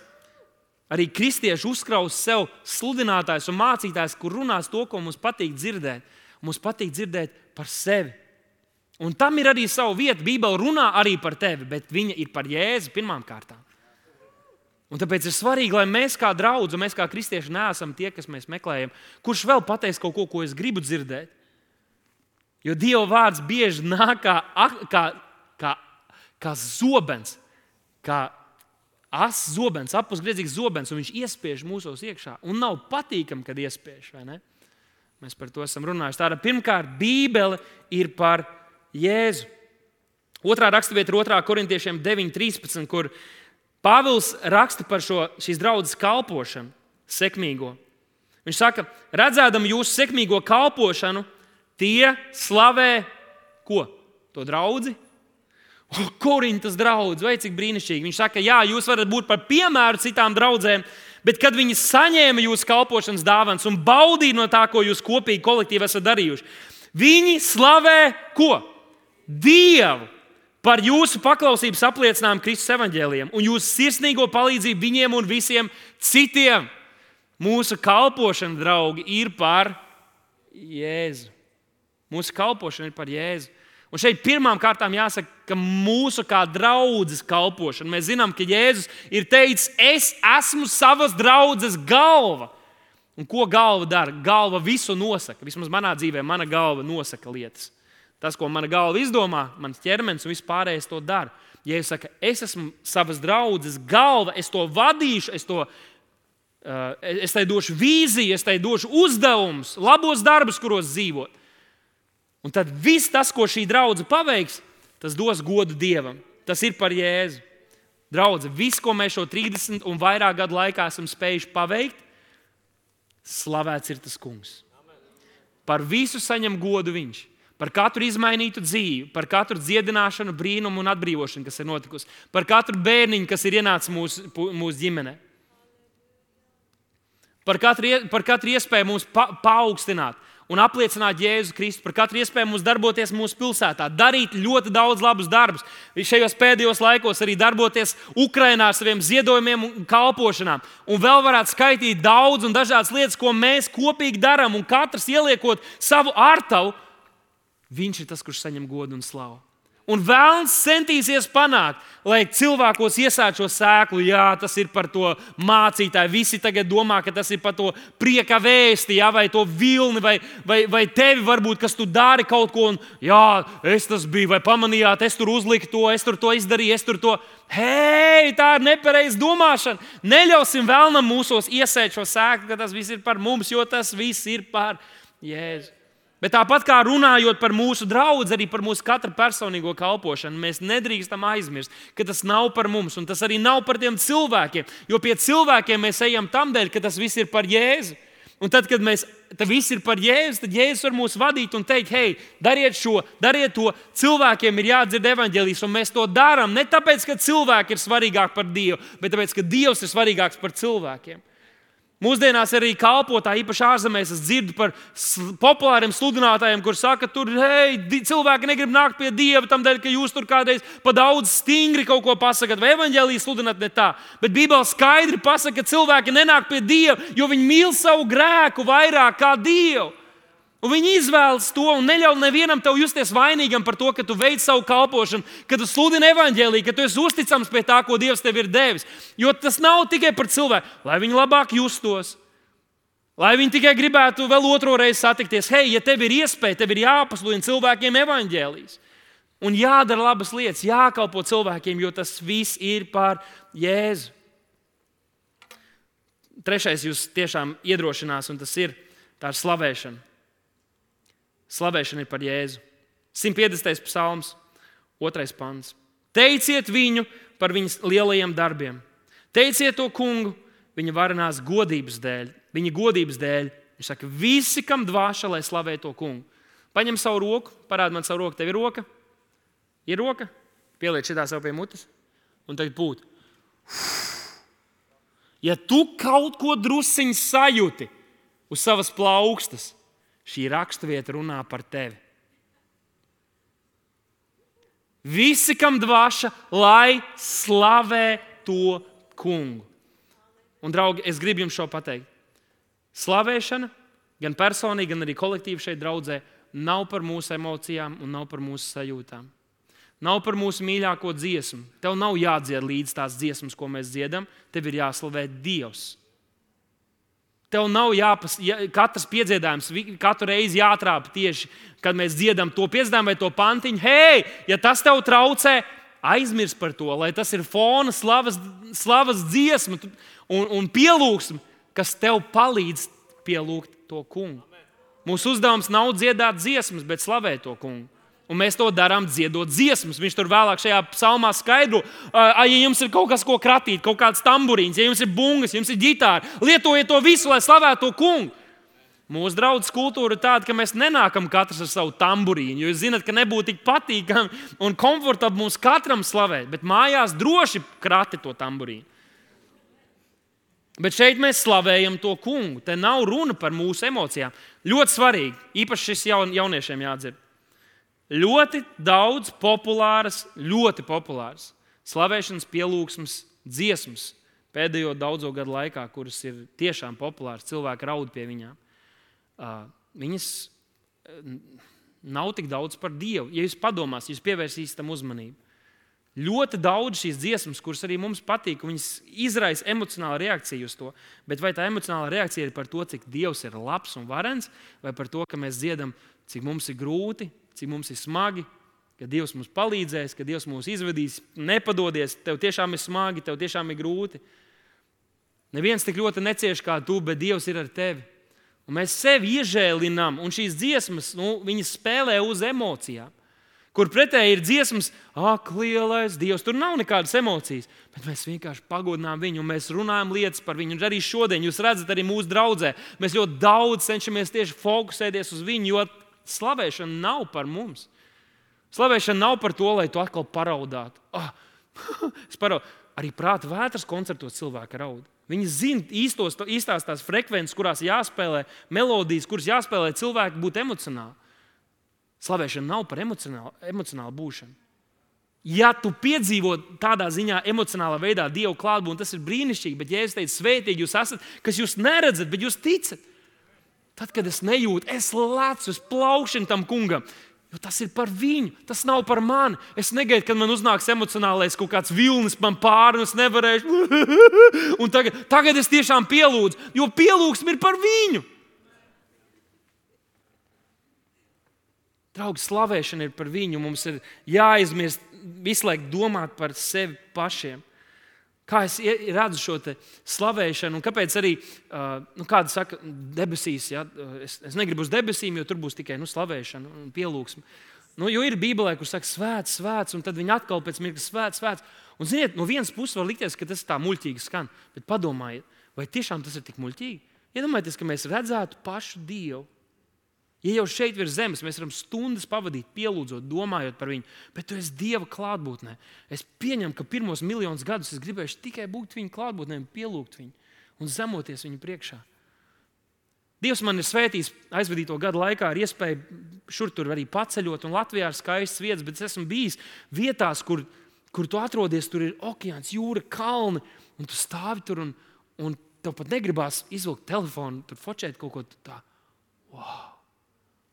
arī kristieši uzkraus sev sludinātājs un mācītājs, kur runās to, ko mums patīk dzirdēt. mums patīk dzirdēt par sevi. Un tam ir arī sava vieta. Bībele runā arī par tevi, bet viņa ir par Jēzu pirmām kārtām. Un tāpēc ir svarīgi, lai mēs kā draugi, mēs kā kristieši neesam tie, kas mēs meklējam, kurš vēl pateiks kaut ko, ko es gribu dzirdēt. Jo Dieva vārds bieži nāk kā, kā, kā, kā zobens, kā asins zobens, apakšgriezīgs zobens, un viņš iespiež mūsos iekšā. Un nav patīkami, kad iespiež. Mēs par to esam runājuši. Tāda pirmkārt, Bībele ir par Jēzu. Otrā raksturvieta ir 2. korintiešiem 9.13, kur Pāvils raksta par šo, šīs draudzes kalpošanu, sekmīgo. Viņš saka, redzēdam jūsu sekmīgo kalpošanu, tie slavē ko? To draugu. Korintas draugs, vai cik brīnišķīgi. Viņš saka, jā, jūs varat būt par piemēru citām draudzēm, bet kad viņi saņēma jūsu kalpošanas dāvanas un baudīja no tā, ko jūs kopīgi kolektīvi esat darījuši, viņi slavē ko? Dievu par jūsu paklausības apliecinājumu Kristus evaņģēliem un jūsu sirsnīgo palīdzību viņiem un visiem citiem. Mūsu kalpošana, draugi, ir par Jēzu. Mūsu kalpošana ir par Jēzu. Un šeit pirmām kārtām jāsaka, ka mūsu kā draudzes kalpošana, mēs zinām, ka Jēzus ir teicis, es esmu savas draudzes galva. Un ko galva dara? Galva visu nosaka. Vismaz manā dzīvē, mana galva nosaka lietas. Tas, ko mana galva izdomā, mans ķermenis un viss pārējais to dara. Ja es saku, es esmu savas draudzes galva, es to vadīšu, es, to, uh, es tai došu vīziju, es tai došu uzdevumus, labos darbus, kuros dzīvot. Un tad viss tas, ko šī draudzene paveiks, tas dos godu Dievam. Tas ir par Jēzu. Draudzene, viss, ko mēs šo 30 un vairāk gadu laikā esam spējuši paveikt, slavēts ir tas kungs. Par visu saņem godu viņš. Par katru izmainītu dzīvi, par katru dziedināšanu, brīnumu un atbrīvošanu, kas ir notikusi, par katru bērniņu, kas ir ienācis mūsu, mūsu ģimenē. Par katru, par katru iespēju mums pa, paaugstināt, un apliecināt Jēzu Kristu par katru iespēju mums darboties mūsu pilsētā, darīt ļoti daudz labus darbus. Šajos pēdējos laikos arī darboties Ukrajinā ar saviem ziedojumiem un kalpošanām. Un vēl varētu skaitīt daudz un dažādas lietas, ko mēs kopīgi darām, un katrs ieliekot savu ārtavu, viņš ir tas, kurš saņem godu un slavu. Un vēlams centīsies panākt, lai cilvēkos iesākt šo sēklu. Jā, tas ir par to mācītāju. Visi tagad domā, ka tas ir par to prieka vēsti, jā, vai to vilni, vai, vai, vai tevi, varbūt, kas tu dari kaut ko. Un, jā, es tas biju, vai pamanījāt, es tur uzliku to, es tur to izdarīju, es tur to. Hei, tā ir nepareiza domāšana. Neļausim vēlnam mūsos iesēt šo sēklu, ka tas viss ir par mums, jo tas viss ir par Jēzu. Bet tāpat kā runājot par mūsu draugu, arī par mūsu katra personīgo kalpošanu, mēs nedrīkstam aizmirst, ka tas nav par mums un tas arī nav par tiem cilvēkiem. Jo pie cilvēkiem mēs ejam tam dēļ, ka tas viss ir par Jēzu. Un tad, kad mēs tas viss ir par Jēzu, tad Jēzus var mūs vadīt un teikt, hei, dariet šo, dariet to. Cilvēkiem ir jādzird evaņģēlijas, un mēs to darām ne tāpēc, ka cilvēki ir svarīgāki par Dievu, bet tāpēc, ka Dievs ir svarīgāks par cilvēkiem. Mūsdienās arī kalpotāji, īpaši ārzemēs, es dzirdu par populāriem sludinātājiem, kuriem saka, ka hei, cilvēki negrib nākt pie Dieva, tam dēļ, ka jūs tur kādreiz pa daudz stingri kaut ko pasakāt, vai evanģēlīji sludināt ne tā. Bet Bībelē skaidri pasaka, ka cilvēki nenāk pie Dieva, jo viņi mīl savu grēku vairāk kā Dievu. Un viņi izvēlas to un neļauj nevienam tev justies vainīgam par to, ka tu veic savu kalpošanu, ka tu sludini evaņģēlīju, ka tu esi uzticams pie tā, ko Dievs tev ir devis. Jo tas nav tikai par cilvēku, lai viņi labāk justos. Lai viņi tikai gribētu vēl otro reizi satikties. Hei, ja tev ir iespēja, tev ir jāpasludina cilvēkiem evaņģēlijas. Un jādara labas lietas, jākalpo cilvēkiem, jo tas viss ir par Jēzu. Trešais jūs tiešām iedrošinās, un tas ir tā ir slavēšana. Slavēšana ir par Jēzu. 150. psalms, 2. pants. Teiciet viņu par viņas lielajiem darbiem. Teiciet to kungu viņa varenās godības dēļ, viņa godības dēļ. Viņš saka, visi, kam dvāša, lai slavē to kungu. Paņem savu roku, parādi man savu roku, tev ir roka. Ir roka, pieliec šitā sev pie mutes un tagad pūt. Ja tu kaut ko drusciņš sajūti uz savas plaukstas, šī raksturvieta runā par tevi. Visi, kam dvāša, lai slavē to kungu. Un, draugi, es gribu jums šo pateikt. Slavēšana, gan personīgi, gan arī kolektīvi šeit draudzē, nav par mūsu emocijām un nav par mūsu sajūtām. Nav par mūsu mīļāko dziesmu. Tev nav jādzied līdz tās dziesmas, ko mēs dziedam. Tev ir jāslavē Dievs. Tev nav jāpas, ja, katrs piedziedājums, katru reizi jātrāpa tieši, kad mēs dziedam to piedziedājumu vai to pantiņu. Hei, ja tas tev traucē, aizmirst par to, lai tas ir fona slavas, slavas dziesma un, un pielūgsme, kas tev palīdz pielūgt to kungu. Mūsu uzdevums nav dziedāt dziesmas, bet slavēt to kungu. Un mēs to darām dziedot dziesmas. Viņš tur vēlāk šajā psalmā skaidro, ja jums ir kaut kas, ko kratīt, kaut kāds tamburīns, ja jums ir bungas, ja jums ir ģitāra, lietojiet to visu, lai slavētu to kungu. Mūsu draudzes kultūra ir tāda, ka mēs nenākam katrs ar savu tamburīnu, jūs zināt, ka nebūtu tik patīkami un komfortabli mums katram slavēt, bet mājās droši krati to tamburīnu. Bet šeit mēs slavējam to kungu. Te nav runa par mūsu emocijām. Ļoti svarīgi, īpaši šis jaun, jauniešiem jādzird. Ļoti daudz populāras, ļoti populāras slavēšanas, pielūgsmes, dziesmas pēdējo daudzo gadu laikā, kuras ir tiešām populāras, cilvēki raud pie viņām. Viņas nav tik daudz par Dievu. Ja jūs padomāsiet, jūs pievērsīsiet tam uzmanību. Ļoti daudz šīs dziesmas, kuras arī mums patīk, viņas izraisa emocionālu reakciju uz to. Bet vai tā emocionāla reakcija ir par to, cik Dievs ir labs un varens, vai par to, ka mēs dziedam, cik mums ir grūti, cik mums ir smagi, ka Dievs mums palīdzēs, ka Dievs mūs izvedīs, nepadodies, tev tiešām ir smagi, tev tiešām ir grūti. Neviens tik ļoti necieš kā tu, bet Dievs ir ar tevi. Un mēs sevi iežēlinām, un šīs dziesmas nu, spēlē uz emocijām kur pretēji ir dziesmas, ak, lielais Dievs. Tur nav nekādas emocijas, bet mēs vienkārši pagodinām viņu un mēs runājam lietas par viņu. Un arī šodien jūs redzat, arī mūsu draugzē, mēs ļoti daudz cenšamies tieši fokusēties uz viņu, jo slavēšana nav par mums. Slavēšana nav par to, lai tu atkal paraudātu. Ah, parau... Arī prāta vētras koncertos cilvēki raud. Viņi zina īstos, īstās tās frekvences, kurās jāspēlē melodijas, kuras jāspēlē cilvēki būt emocionāli. Slavēšana nav par emocionālu, emocionālu būšanu. Ja tu piedzīvo tādā ziņā, emocionālā veidā Dievu klātbūtni, tas ir brīnišķīgi. Bet, ja es teicu, svētīgi jūs esat, kas jūs neredzat, bet jūs ticat, tad, kad es nejūtu, es lecu, es plaukšu tam kungam. Jo tas ir par viņu, tas nav par mani. Es negaidu, kad man uznāks emocionālais kaut kāds vilnis man pāri, un es nevarēšu. un tagad, tagad es tiešām pielūdzu, jo pielūgsme ir par viņu. Draugi, slavēšana ir par viņu. Mums ir jāizmirst visu laiku domāt par sevi pašiem. Kā es redzu šo slavēšanu, un kāpēc arī nu, kāda saka, debesīs, ja, es, es negribu uz debesīm, jo tur būs tikai nu, slavēšana un pielūgsme. Nu, jo ir Bībelē, kur saka, svēts, svēts, un tad viņi atkal pēc mirkļa svēts, svēts. Un, ziniet, no vienas puses var likties, ka tas tā muļķīgi skan, bet padomājiet, vai tiešām tas ir tik muļķīgi? Iedomājieties, ka mēs redzētu pašu Dievu Ja jau šeit virs zemes mēs varam stundas pavadīt, pielūdzot, domājot par viņu, bet tu esi Dieva klātbūtnē. Es pieņemu, ka pirmos miljonus gadus es gribēju tikai būt viņa klātbūtnē, pielūgt viņu un zemoties viņa priekšā. Dievs man ir svētījis aizvadīto gadu laikā ar iespēju šur tur arī paceļot, un Latvijā ir skaistas vietas, bet es esmu bijis vietās, kur, kur tu atrodies, tur ir okeāns, jūra, kalni, un tu stāvi tur, un, un tev pat negribās izvilkt telefonu, tur focēt kaut ko tādu. Wow!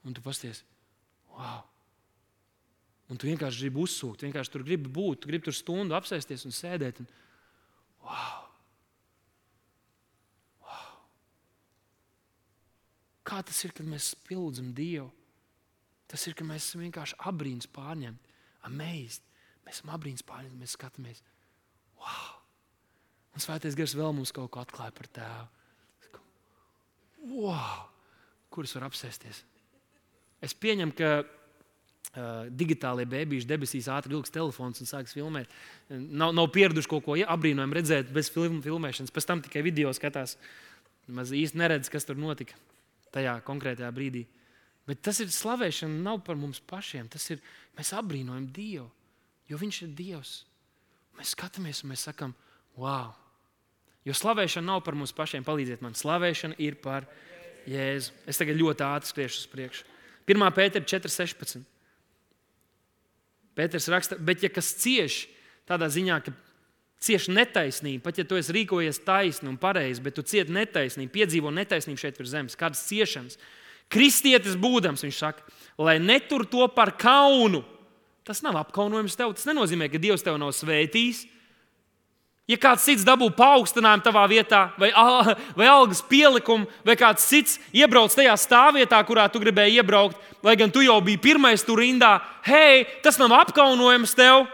Un tu pasties, wow! Un tu vienkārši gribi uzsūkt, vienkārši tur gribi būt, tu gribi tur stundu apsēsties un sēdēt. Un, wow! Wow! Kā tas ir, kad mēs pielūdzam Dievu? Tas ir, ka mēs esam vienkārši abrīns pārņemti, amazed. Mēs esam abrīns pārņemti, mēs skatāmies, wow! Un svētais gars vēl mums kaut ko atklāja par tēvu. Wow! Kurus var apsēsties? Es pieņemu, ka uh, digitālie bērniši debesīs ātri vilks telefons un sāks filmēt. Nav, nav pieraduši kaut ko ja, apbrīnojumu redzēt bez film, filmēšanas. Pēc tam tikai video skatās. Maz īsti neredz, kas tur notika tajā konkrētajā brīdī. Bet tas ir slavēšana nav par mums pašiem. Tas ir mēs apbrīnojam Dievu, jo Viņš ir Dievs. Mēs skatāmies un mēs sakām, wow! Jo slavēšana nav par mums pašiem. Palīdziet man, slavēšana ir par Jēzu. Es tagad ļoti ātri skriešu uz priekšu. 1. pētera 4.16. Pēters raksta, bet ja kas cieš tādā ziņā, ka cieš netaisnību, pat ja tu esi rīkojies taisni un pareizi, bet tu cieti netaisnību, piedzīvo netaisnību šeit virs zemes, kādas ciešanas, kristietis būdams, viņš saka, lai netur to par kaunu. Tas nav apkaunojums tev. Tas nenozīmē, ka Dievs tev nav svētījis. Ja kāds cits dabū paaugstinājumu tavā vietā, vai, vai algas pielikumu, vai kāds cits iebrauc tajā stāvvietā, kurā tu gribēji iebraukt, lai gan tu jau biji pirmais tur rindā, hei, tas nav apkaunojums tev.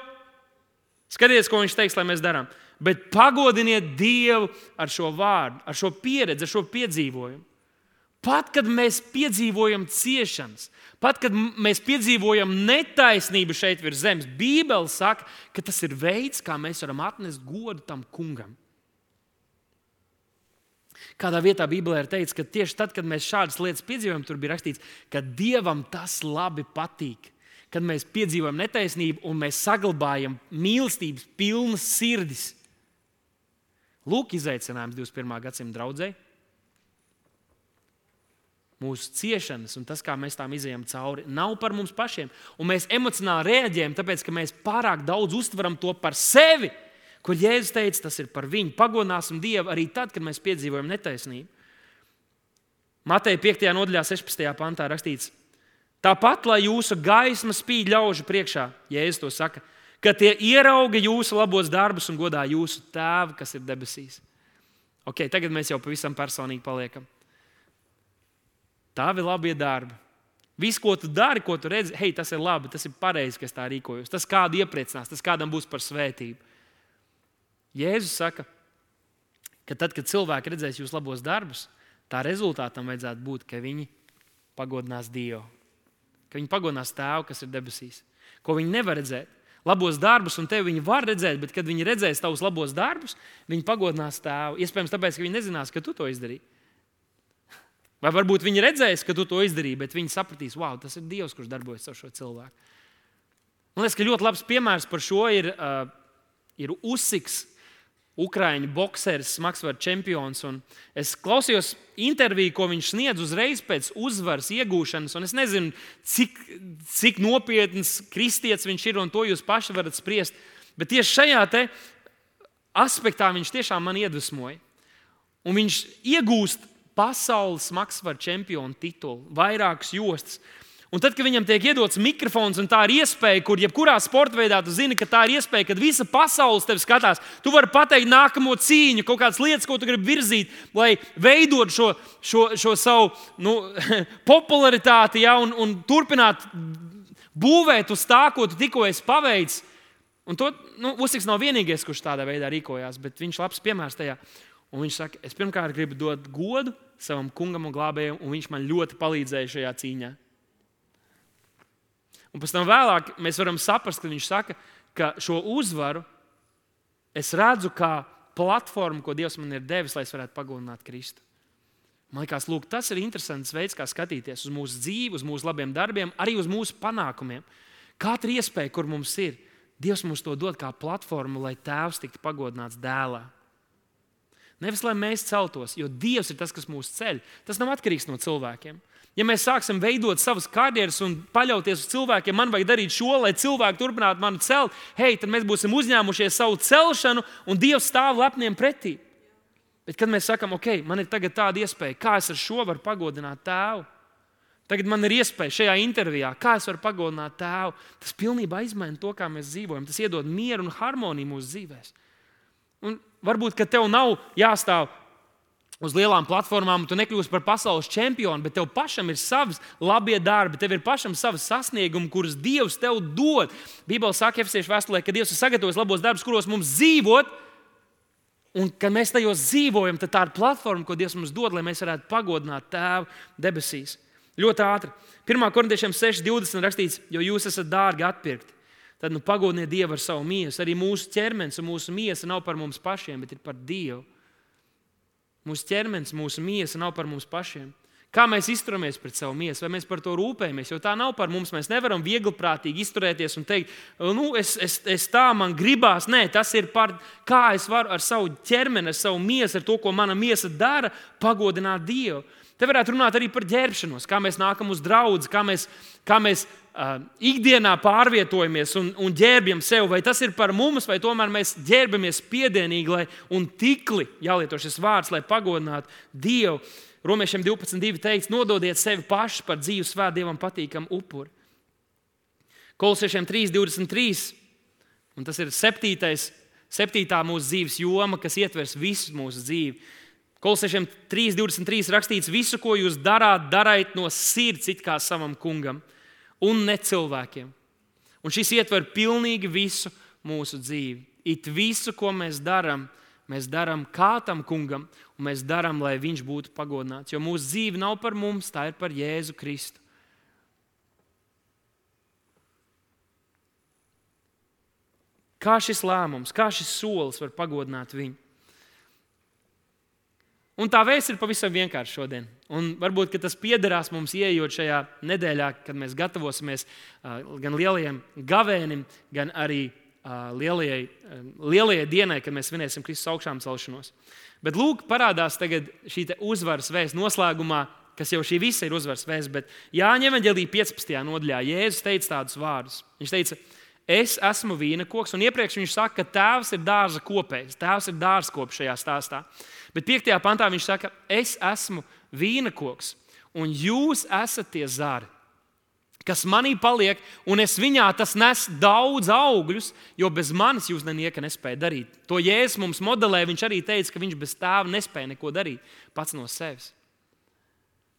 Skaties, ko viņš teiks, lai mēs darām. Bet pagodiniet Dievu ar šo vārdu, ar šo pieredzi, ar šo piedzīvojumu. Pat kad mēs piedzīvojam ciešanas, pat kad mēs piedzīvojam netaisnību šeit virs zemes, Bībele saka, ka tas ir veids, kā mēs varam atnest godu tam kungam. Kādā vietā Bībelē ir teikts, ka tieši tad, kad mēs šādas lietas piedzīvojam, tur bija rakstīts, ka Dievam tas labi patīk. Kad mēs piedzīvojam netaisnību un mēs saglabājam mīlestības pilnas sirdis. Lūk, izaicinājums 21. gadsimta draudzēji mūsu ciešanas un tas, kā mēs tām izējām cauri, nav par mums pašiem. Un mēs emocionāli reaģējam, tāpēc ka mēs pārāk daudz uztveram to par sevi. Kur Jēzus teica, tas ir par viņu. Pagodināsim Dievu arī tad, kad mēs piedzīvojam netaisnību. Mateja 5. nodaļā, 16. pantā rakstīts, tāpat lai jūsu gaisma spīd ļaužu priekšā, Jēzus to saka, ka tie ierauga jūsu labos darbus un godā jūsu tēvu, kas ir debesīs. Okay, tagad mēs jau pavisam personīgi paliekam. Tavi labie darbi. Viss, ko tu dari, ko tu redzi, hei, tas ir labi, tas ir pareizi, ka es tā rīkojos. Tas kādu iepriecinās, tas kādam būs par svētību. Jēzus saka, ka tad, kad cilvēki redzēs jūsu labos darbus, tā rezultātam vajadzētu būt, ka viņi pagodinās Dievu. Ka viņi pagodinās Tēvu, kas ir debesīs. Ko viņi nevar redzēt. Labos darbus, un tevi viņi var redzēt, bet kad viņi redzēs tavus labos darbus, viņi pagodinās Tēvu. Iespējams, tāpēc, ka viņi nezinās, ka tu to izdarīji. Vai varbūt viņi redzēs, ka tu to izdarīji, bet viņi sapratīs, wow, tas ir Dievs, kurš darbojas ar šo cilvēku. Man liekas, ka ļoti labs piemērs par šo ir, uh, ir Usiks, Ukrāņu boxeris, smagsvaru čempions. Un es klausījos interviju, ko viņš sniedz uzreiz pēc uzvaras iegūšanas. Es nezinu, cik, cik nopietns kristietis viņš ir, un to jūs paši varat spriest. Bet tieši šajā aspektā viņš tiešām man iedvesmoja. Un viņš iegūst pasaules smagsvaru čempionu titulu, vairākas jostas. Un tad, kad viņam tiek iedots mikrofons, un tā ir iespēja, kur jebkurā sporta veidā tu zini, ka tā ir iespēja, kad visa pasaule tevi skatās, tu vari pateikt nākamo cīņu, kaut kādas lietas, ko tu gribi virzīt, lai veidot šo, šo, šo savu nu, popularitāti ja, un, un turpināt būvēt uz tā, ko tu tikko esi paveicis. Un to nu, Usiks nav vienīgais, kurš tādā veidā rīkojās, bet viņš ir labs piemērs tajā. Un viņš saka, es pirmkārt gribu dot godu savam kungam un glābējam, un viņš man ļoti palīdzēja šajā cīņā. Un pēc tam vēlāk mēs varam saprast, ka viņš saka, ka šo uzvaru es redzu kā platformu, ko Dievs man ir devis, lai es varētu pagodināt Kristu. Man liekas, lūk, tas ir interesants veids, kā skatīties uz mūsu dzīvi, uz mūsu labiem darbiem, arī uz mūsu panākumiem. Katra iespēja, kur mums ir, Dievs mums to dod kā platformu, lai Tēvs tiktu pagodināts dēlā. Nevis lai mēs celtos, jo Dievs ir tas, kas mūs ceļ. Tas nav atkarīgs no cilvēkiem. Ja mēs sāksim veidot savas karjeras un paļauties uz cilvēkiem, man vajag darīt šo, lai cilvēki turpinātu mani celt, hei, tad mēs būsim uzņēmušies savu celšanu, un Dievs stāv lepniem pretī. Bet, kad mēs sakām, ok, man ir tāda iespēja, kā es ar šo varu pagodināt tēvu, tagad man ir iespēja šajā intervijā, kā es varu pagodināt tēvu, tas pilnībā izmaina to, kā mēs dzīvojam. Tas iedod mieru un harmoniju mūsu dzīvēm. Un varbūt, tev nav jāstāv uz lielām platformām, tu nekļūsi par pasaules čempionu, bet tev pašam ir savs labie darbi, tev ir pašam savs sasniegumi, kurus Dievs tev dod. Bībeli saka, Efesiešu vēstulē, ka Dievs ir sagatavojis labos darbus, kuros mums dzīvot. Un, kad mēs tajos dzīvojam, tad tā ir platforma, ko Dievs mums dod, lai mēs varētu pagodināt Tēvu debesīs. Ļoti ātri. 1. korintiešiem 6.20 rakstīts, jo jūs esat dārgi atpirkti. Tad nu, pagodiniet Dievu ar savu miesu. Arī mūsu ķermenis un mūsu miesa nav par mums pašiem, bet ir par Dievu. Mūsu ķermenis, mūsu miesa nav par mums pašiem. Kā mēs izturamies pret savu miesu, vai mēs par to rūpējamies? Jo tā nav par mums. Mēs nevaram viegli prātīgi izturēties un teikt, nu, es, es, es tā man gribās. Nē, tas ir par kā es varu ar savu ķermeni, ar savu miesu, ar to, ko mana miesa dara, pagodināt Dievu. Te varētu runāt arī par ģērbšanos, kā mēs nākam uz draugu, kā mēs, kā mēs ikdienā pārvietojamies un, un ģērbjam sev. Vai tas ir par mums, vai tomēr mēs ģērbamies piedienīgi lai, un tikli, jālieto šis vārds, lai pagodinātu Dievu. Romiešiem 12.2 teikts, nododiet sevi paši par dzīvu svētdievam dievam patīkamu upuri. Kolosiešiem 3.23, un tas ir septītais, septītā mūsu dzīves joma, kas ietvers visu mūsu dzīvi. Kolosiešiem 3.23 rakstīts, visu, ko jūs darāt, dariet no sirds, it kā savam kungam, un ne cilvēkiem. Un šis ietver pilnīgi visu mūsu dzīvi. It visu, ko mēs darām, mēs darām kā tam kungam, un mēs darām, lai viņš būtu pagodināts. Jo mūsu dzīve nav par mums, tā ir par Jēzu Kristu. Kā šis lēmums, kā šis solis var pagodināt viņu? Un tā vēsts ir pavisam vienkārša šodien. Un varbūt tas piederās mums ieejot šajā nedēļā, kad mēs gatavosimies gan lielajam gavēnim, gan arī lielajai, lielajai dienai, kad mēs svinēsim Kristus augšām celšanos. Bet lūk, parādās šī uzvaras vēsts noslēgumā, kas jau šī visa ir uzvaras vēsts. Bet Jāņa Evangelija 15. nodaļā Jēzus teica tādus vārdus. Viņš teica, Es esmu vīna koks, un iepriekš viņš saka, ka tēvs ir dārza kopējs. Tēvs ir dārzkops šajā stāstā. Bet 5. pantā viņš saka, es esmu vīna koks, un jūs esat tie zari, kas manī paliek, un es viņā tas nes daudz augļus, jo bez manis jūs nenieka nespēja darīt. To Jēzus mums modelē. Viņš arī teica, ka viņš bez tēva nespēja neko darīt pats no sevis.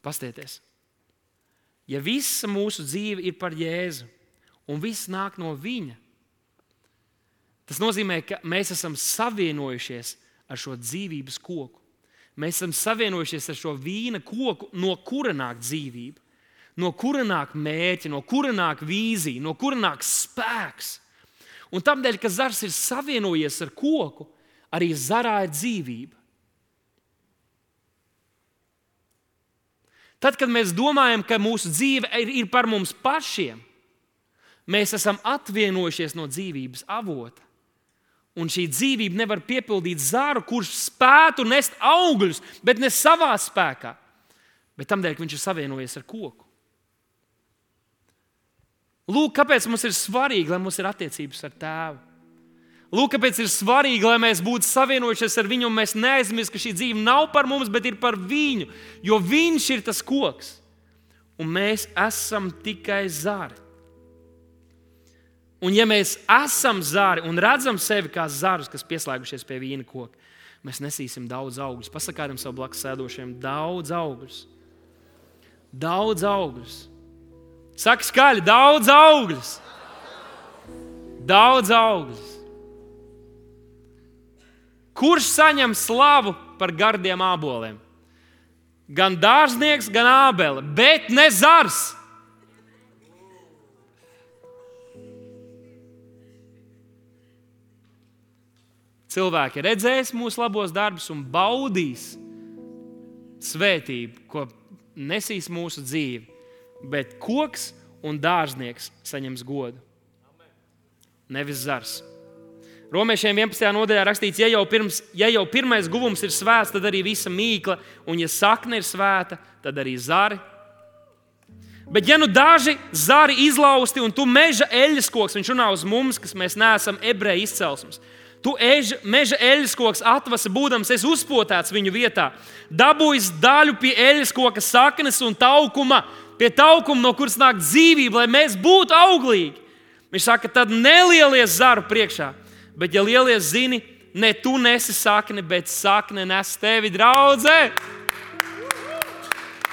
Pastieties! Ja visa mūsu dzīve ir par Jēzu, un viss nāk no viņa. Tas nozīmē, ka mēs esam savienojušies ar šo dzīvības koku. Mēs esam savienojušies ar šo vīna koku, no kura nāk dzīvība, no kura nāk mērķi, no kura nāk vīzija, no kura nāk spēks. Un tādēļ, ka zars ir savienojies ar koku, arī zarā ir dzīvība. Tad, kad mēs domājam, ka mūsu dzīve ir, ir par mums pašiem, Mēs esam atvienojušies no dzīvības avota. Un šī dzīvība nevar piepildīt zāru, kurš spētu nest augļus, bet ne savā spēkā, bet tam dēļ, ka viņš ir savienojies ar koku. Lūk, kāpēc mums ir svarīgi, lai mums ir attiecības ar tēvu. Lūk, kāpēc ir svarīgi, lai mēs būtu savienojušies ar viņu, un mēs neaizmirstam, ka šī dzīve nav par mums, bet ir par viņu. Jo viņš ir tas koks, un mēs esam tikai zari. Un, ja mēs esam zari un redzam sevi kā zarus, kas pieslēgušies pie vīna koka, mēs nesīsim daudz augļus. Pasakām sev blakus sēdošiem, daudz augļus. Daudz augļus. Saka skaļi, daudz augļus. Daudz augļus. Kurš saņem slavu par gardiem aboliem? Gan dārznieks, gan ābele, bet ne zars. Cilvēki redzēs mūsu labos darbus un baudīs svētību, ko nesīs mūsu dzīve. Bet koks un dārznieks saņems godu. Nevis zars. Romiešiem 11. nodaļā rakstīts, ja jau, pirms, ja jau pirmais guvums ir svēts, tad arī visa mīkla, un ja sakne ir svēta, tad arī zari. Bet, ja nu daži zari izlausti un tu meža eļļas koks, viņš runā uz mums, kas mēs neesam ebreju izcelsmes, Tu ež, meža eļļas koks atvasa, būdams es uzpotēts viņu vietā, dabūjis daļu pie eļļas koka saknes un taukuma, pie taukuma, no kuras nāk dzīvība, lai mēs būtu auglīgi. Viņš saka, tad nelielies zaru priekšā, bet ja lielies zini, ne tu nesi sakne, bet sakne nes tevi draudzē.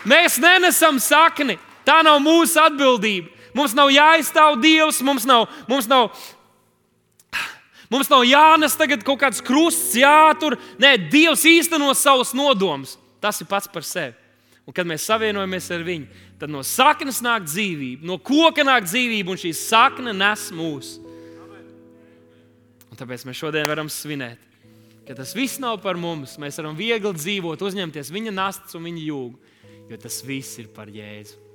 Mēs nenesam sakni, tā nav mūsu atbildība. Mums nav jāizstāv Dievs, mums nav, mums nav Mums nav jānes tagad kaut kāds krusts, jātur. Nē, Dievs īsteno savus nodomus. Tas ir pats par sevi. Un kad mēs savienojamies ar viņu, tad no saknes nāk dzīvība, no koka nāk dzīvība, un šī sakne nes mūs. Un tāpēc mēs šodien varam svinēt, ka tas viss nav par mums. Mēs varam viegli dzīvot, uzņemties viņa nastas un viņa jūgu, jo tas viss ir par Jēzu.